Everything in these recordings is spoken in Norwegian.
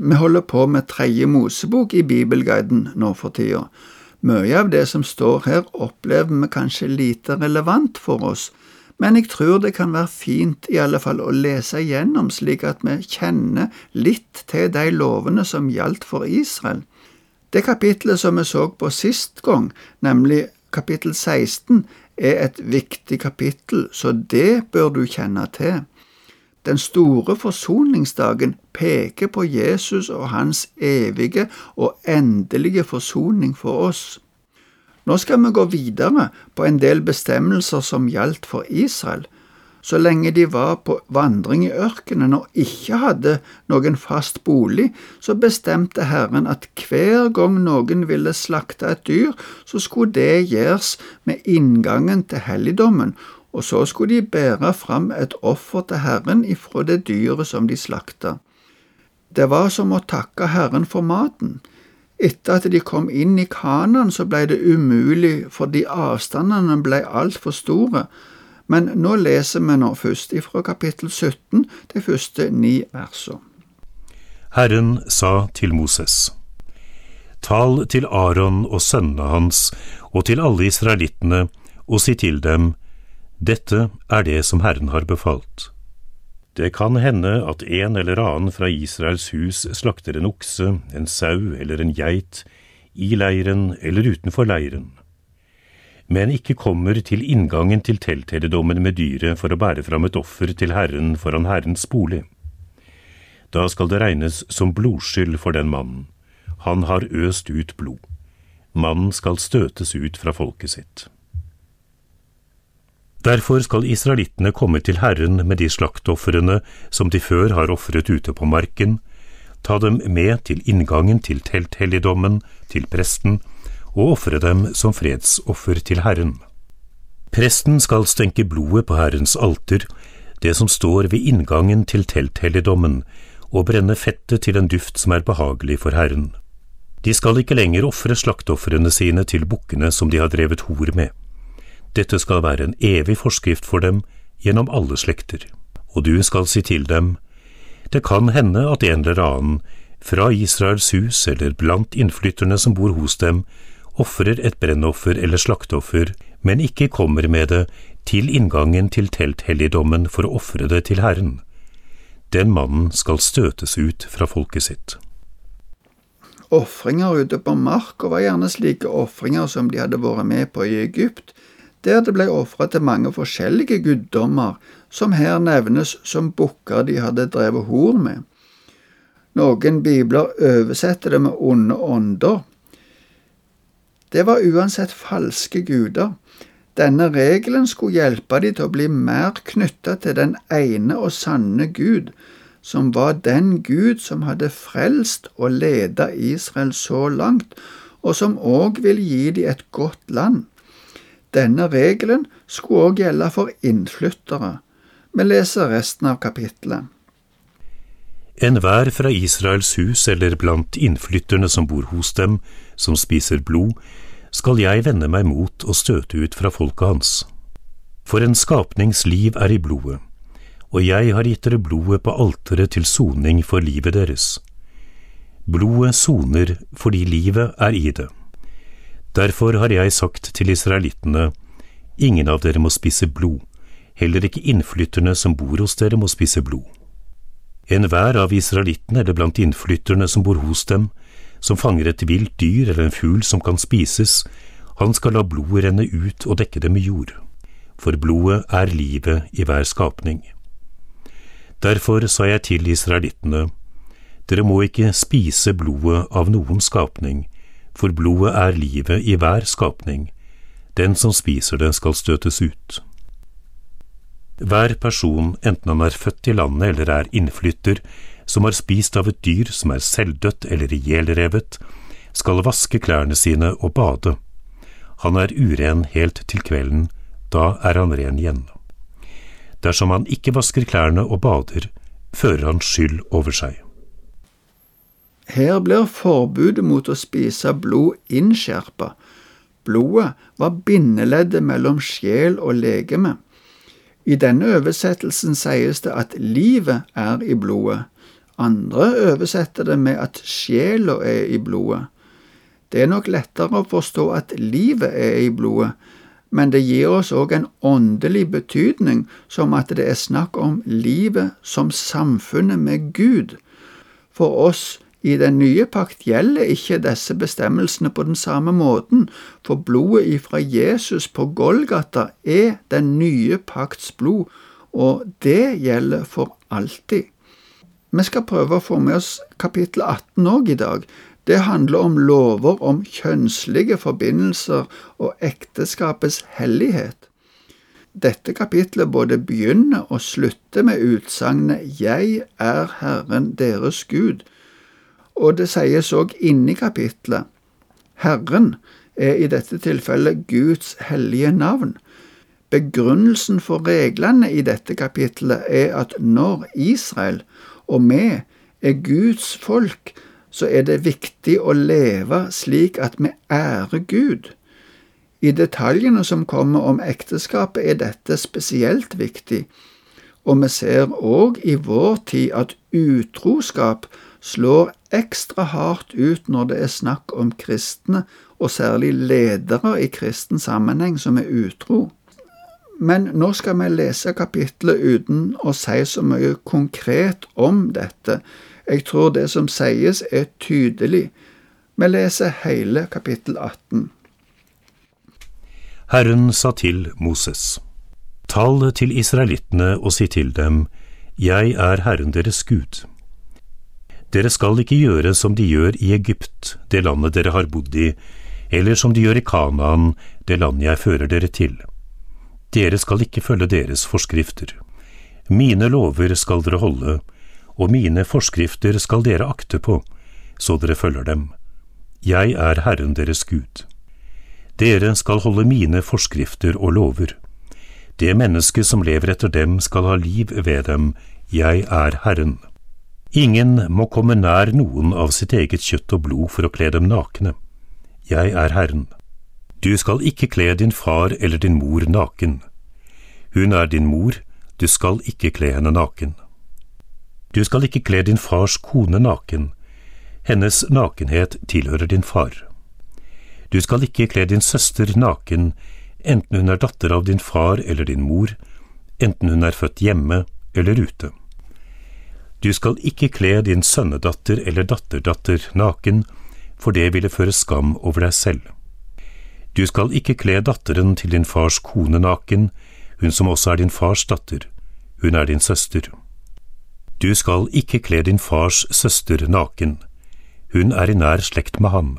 Vi holder på med tredje Mosebok i Bibelguiden nå for tida. Mye av det som står her, opplever vi kanskje lite relevant for oss, men jeg tror det kan være fint i alle fall å lese igjennom slik at vi kjenner litt til de lovene som gjaldt for Israel. Det kapitlet som vi så på sist gang, nemlig kapittel 16, er et viktig kapittel, så det bør du kjenne til. Den store forsoningsdagen peker på Jesus og hans evige og endelige forsoning for oss. Nå skal vi gå videre på en del bestemmelser som gjaldt for Israel. Så lenge de var på vandring i ørkenen og ikke hadde noen fast bolig, så bestemte Herren at hver gang noen ville slakte et dyr, så skulle det gjøres med inngangen til helligdommen, og så skulle de bære fram et offer til Herren ifra det dyret som de slakta. Det var som å takke Herren for maten. Etter at de kom inn i Kanan, så ble det umulig fordi avstandene ble altfor store, men nå leser vi nå først ifra kapittel 17 de første ni versene. Herren sa til Moses, Tal til Aron og sønnene hans og til alle israelittene og si til dem, dette er det som Herren har befalt. Det kan hende at en eller annen fra Israels hus slakter en okse, en sau eller en geit, i leiren eller utenfor leiren, men ikke kommer til inngangen til teltherredommen med dyret for å bære fram et offer til Herren foran Herrens bolig. Da skal det regnes som blodskyld for den mannen. Han har øst ut blod. Mannen skal støtes ut fra folket sitt. Derfor skal israelittene komme til Herren med de slaktofrene som de før har ofret ute på marken, ta dem med til inngangen til telthelligdommen, til presten, og ofre dem som fredsoffer til Herren. Presten skal stenke blodet på Herrens alter, det som står ved inngangen til telthelligdommen, og brenne fettet til en duft som er behagelig for Herren. De skal ikke lenger ofre slaktofrene sine til bukkene som de har drevet hor med. Dette skal være en evig forskrift for dem gjennom alle slekter, og du skal si til dem, det kan hende at en eller annen fra Israels hus eller blant innflytterne som bor hos dem, ofrer et brennoffer eller slakteoffer, men ikke kommer med det til inngangen til telthelligdommen for å ofre det til Herren. Den mannen skal støtes ut fra folket sitt. Ofringer ute på marka var gjerne slike ofringer som de hadde vært med på i Egypt, der det ble ofra til mange forskjellige guddommer, som her nevnes som bukker de hadde drevet hor med. Noen bibler oversetter det med onde ånder. Det var uansett falske guder. Denne regelen skulle hjelpe de til å bli mer knytta til den ene og sanne Gud, som var den Gud som hadde frelst og leda Israel så langt, og som òg ville gi de et godt land. Denne regelen skulle også gjelde for innflyttere. Vi leser resten av kapittelet. Enhver fra Israels hus eller blant innflytterne som bor hos dem, som spiser blod, skal jeg vende meg mot og støte ut fra folket hans. For en skapnings liv er i blodet, og jeg har gitt dere blodet på alteret til soning for livet deres. Blodet soner fordi livet er i det. Derfor har jeg sagt til israelittene, ingen av dere må spise blod, heller ikke innflytterne som bor hos dere må spise blod. Enhver av israelittene eller blant innflytterne som bor hos dem, som fanger et vilt dyr eller en fugl som kan spises, han skal la blodet renne ut og dekke det med jord, for blodet er livet i hver skapning. Derfor sa jeg til israelittene, dere må ikke spise blodet av noen skapning, for blodet er livet i hver skapning. Den som spiser det, skal støtes ut. Hver person, enten han er født i landet eller er innflytter, som har spist av et dyr som er selvdødt eller ihjelrevet, skal vaske klærne sine og bade. Han er uren helt til kvelden, da er han ren igjen. Dersom han ikke vasker klærne og bader, fører han skyld over seg. Her blir forbudet mot å spise blod innskjerpa. Blodet var bindeleddet mellom sjel og legeme. I denne oversettelsen sies det at livet er i blodet, Andre oversetter det med at sjela er i blodet. Det er nok lettere å forstå at livet er i blodet, men det gir oss òg en åndelig betydning, som at det er snakk om livet som samfunnet med Gud. For oss i den nye pakt gjelder ikke disse bestemmelsene på den samme måten, for blodet ifra Jesus på Golgata er den nye pakts blod, og det gjelder for alltid. Vi skal prøve å få med oss kapittel 18 òg i dag. Det handler om lover om kjønnslige forbindelser og ekteskapets hellighet. Dette kapitlet både begynner og slutter med utsagnet Jeg er Herren deres Gud, og det sies òg inni kapitlet. Herren er i dette tilfellet Guds hellige navn. Begrunnelsen for reglene i dette kapitlet er at når Israel og vi er Guds folk, så er det viktig å leve slik at vi ærer Gud. I detaljene som kommer om ekteskapet, er dette spesielt viktig, og vi ser òg i vår tid at utroskap slår ekstra hardt ut når det er snakk om kristne, og særlig ledere i kristen sammenheng som er utro. Men nå skal vi lese kapittelet uten å si så mye konkret om dette. Jeg tror det som sies, er tydelig. Vi leser hele kapittel 18. Herren sa til Moses, Tal til israelittene og si til dem, Jeg er Herren deres Gud. Dere skal ikke gjøre som de gjør i Egypt, det landet dere har bodd i, eller som de gjør i Kanaan, det landet jeg fører dere til. Dere skal ikke følge deres forskrifter. Mine lover skal dere holde, og mine forskrifter skal dere akte på, så dere følger dem. Jeg er Herren deres Gud. Dere skal holde mine forskrifter og lover. Det mennesket som lever etter dem skal ha liv ved dem, jeg er Herren. Ingen må komme nær noen av sitt eget kjøtt og blod for å kle dem nakne. Jeg er Herren. Du skal ikke kle din far eller din mor naken. Hun er din mor, du skal ikke kle henne naken. Du skal ikke kle din fars kone naken, hennes nakenhet tilhører din far. Du skal ikke kle din søster naken, enten hun er datter av din far eller din mor, enten hun er født hjemme eller ute. Du skal ikke kle din sønnedatter eller datterdatter naken, for det ville føre skam over deg selv. Du skal ikke kle datteren til din fars kone naken, hun som også er din fars datter, hun er din søster. Du skal ikke kle din fars søster naken, hun er i nær slekt med ham.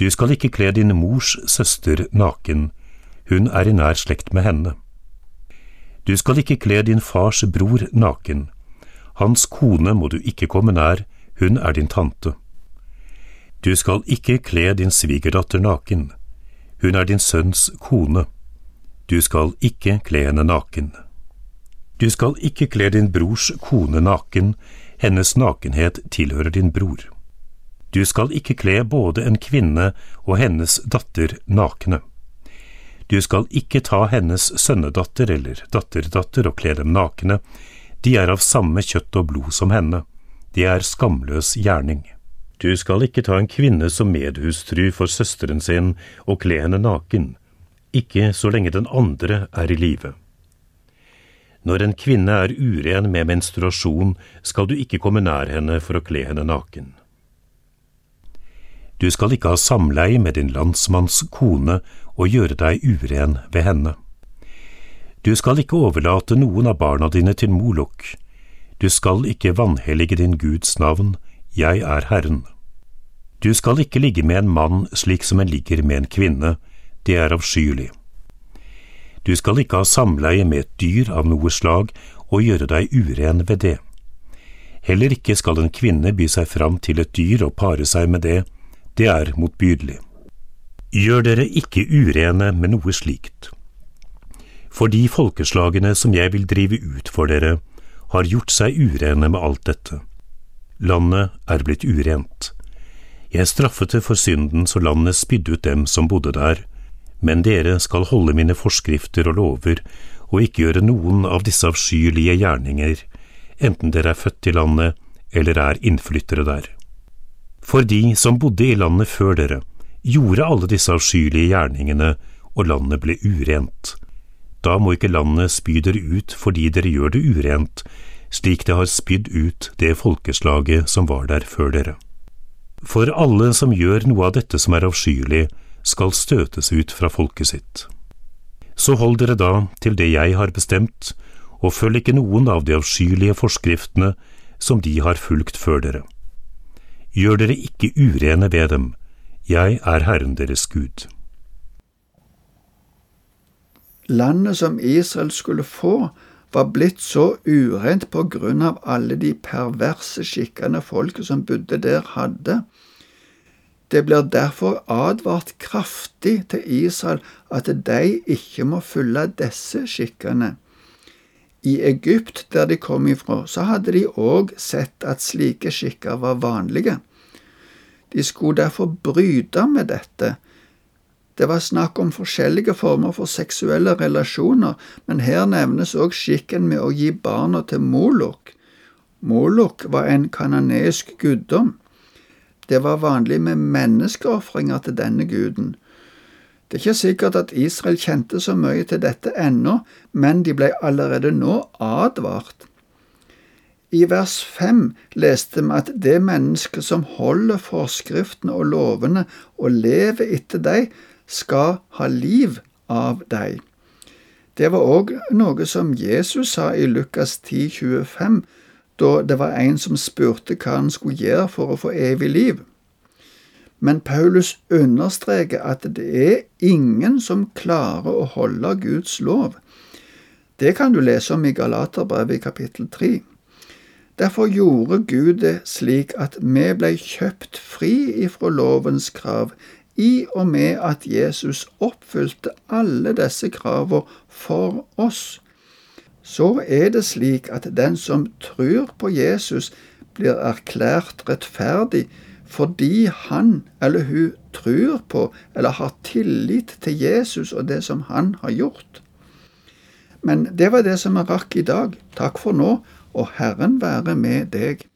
Du skal ikke kle din mors søster naken, hun er i nær slekt med henne. Du skal ikke kle din fars bror naken, hans kone må du ikke komme nær, hun er din tante. Du skal ikke kle din svigerdatter naken, hun er din sønns kone. Du skal ikke kle henne naken. Du skal ikke kle din brors kone naken, hennes nakenhet tilhører din bror. Du skal ikke kle både en kvinne og hennes datter nakne. Du skal ikke ta hennes sønnedatter eller datterdatter og kle dem nakne, de er av samme kjøtt og blod som henne, det er skamløs gjerning. Du skal ikke ta en kvinne som medhustru for søsteren sin og kle henne naken, ikke så lenge den andre er i live. Når en kvinne er uren med menstruasjon, skal du ikke komme nær henne for å kle henne naken. Du skal ikke ha samleie med din landsmanns kone og gjøre deg uren ved henne. Du skal ikke overlate noen av barna dine til Molok. Du skal ikke vanhellige din Guds navn, jeg er Herren. Du skal ikke ligge med en mann slik som en ligger med en kvinne, det er avskyelig. Du skal ikke ha samleie med et dyr av noe slag og gjøre deg uren ved det. Heller ikke skal en kvinne by seg fram til et dyr og pare seg med det, det er motbydelig. Gjør dere ikke urene med noe slikt. For de folkeslagene som jeg vil drive ut for dere, har gjort seg urene med alt dette. Landet er blitt urent. Jeg straffet det for synden så landet spydde ut dem som bodde der, men dere skal holde mine forskrifter og lover og ikke gjøre noen av disse avskyelige gjerninger, enten dere er født i landet eller er innflyttere der. For de som bodde i landet før dere, gjorde alle disse avskyelige gjerningene, og landet ble urent. Da må ikke landet spy dere ut fordi dere gjør det urent, slik det har spydd ut det folkeslaget som var der før dere. For alle som gjør noe av dette som er avskyelig, skal støtes ut fra folket sitt. Så hold dere da til det jeg har bestemt, og følg ikke noen av de avskyelige forskriftene som de har fulgt før dere. Gjør dere ikke urene ved dem, jeg er Herren deres Gud. Landet som Israel skulle få, var blitt så urent på grunn av alle de perverse skikkene folket som bodde der, hadde. Det blir derfor advart kraftig til Israel at de ikke må følge disse skikkene. I Egypt, der de kom ifra, så hadde de òg sett at slike skikker var vanlige. De skulle derfor bryte med dette. Det var snakk om forskjellige former for seksuelle relasjoner, men her nevnes òg skikken med å gi barna til Molok. Molok var en kanonesk guddom. Det var vanlig med menneskeofringer til denne guden. Det er ikke sikkert at Israel kjente så mye til dette ennå, men de ble allerede nå advart. I vers fem leste vi at det mennesket som holder forskriftene og lovene og lever etter dem, skal ha liv av deg. Det var òg noe som Jesus sa i Lukas 10, 25, da det var en som spurte hva han skulle gjøre for å få evig liv. Men Paulus understreker at det er ingen som klarer å holde Guds lov. Det kan du lese om i Galaterbrevet i kapittel 3. Derfor gjorde Gud det slik at vi ble kjøpt fri ifra lovens krav, i og med at Jesus oppfylte alle disse kravene for oss. Så er det slik at den som tror på Jesus, blir erklært rettferdig fordi han eller hun tror på eller har tillit til Jesus og det som han har gjort. Men det var det som vi rakk i dag. Takk for nå, og Herren være med deg.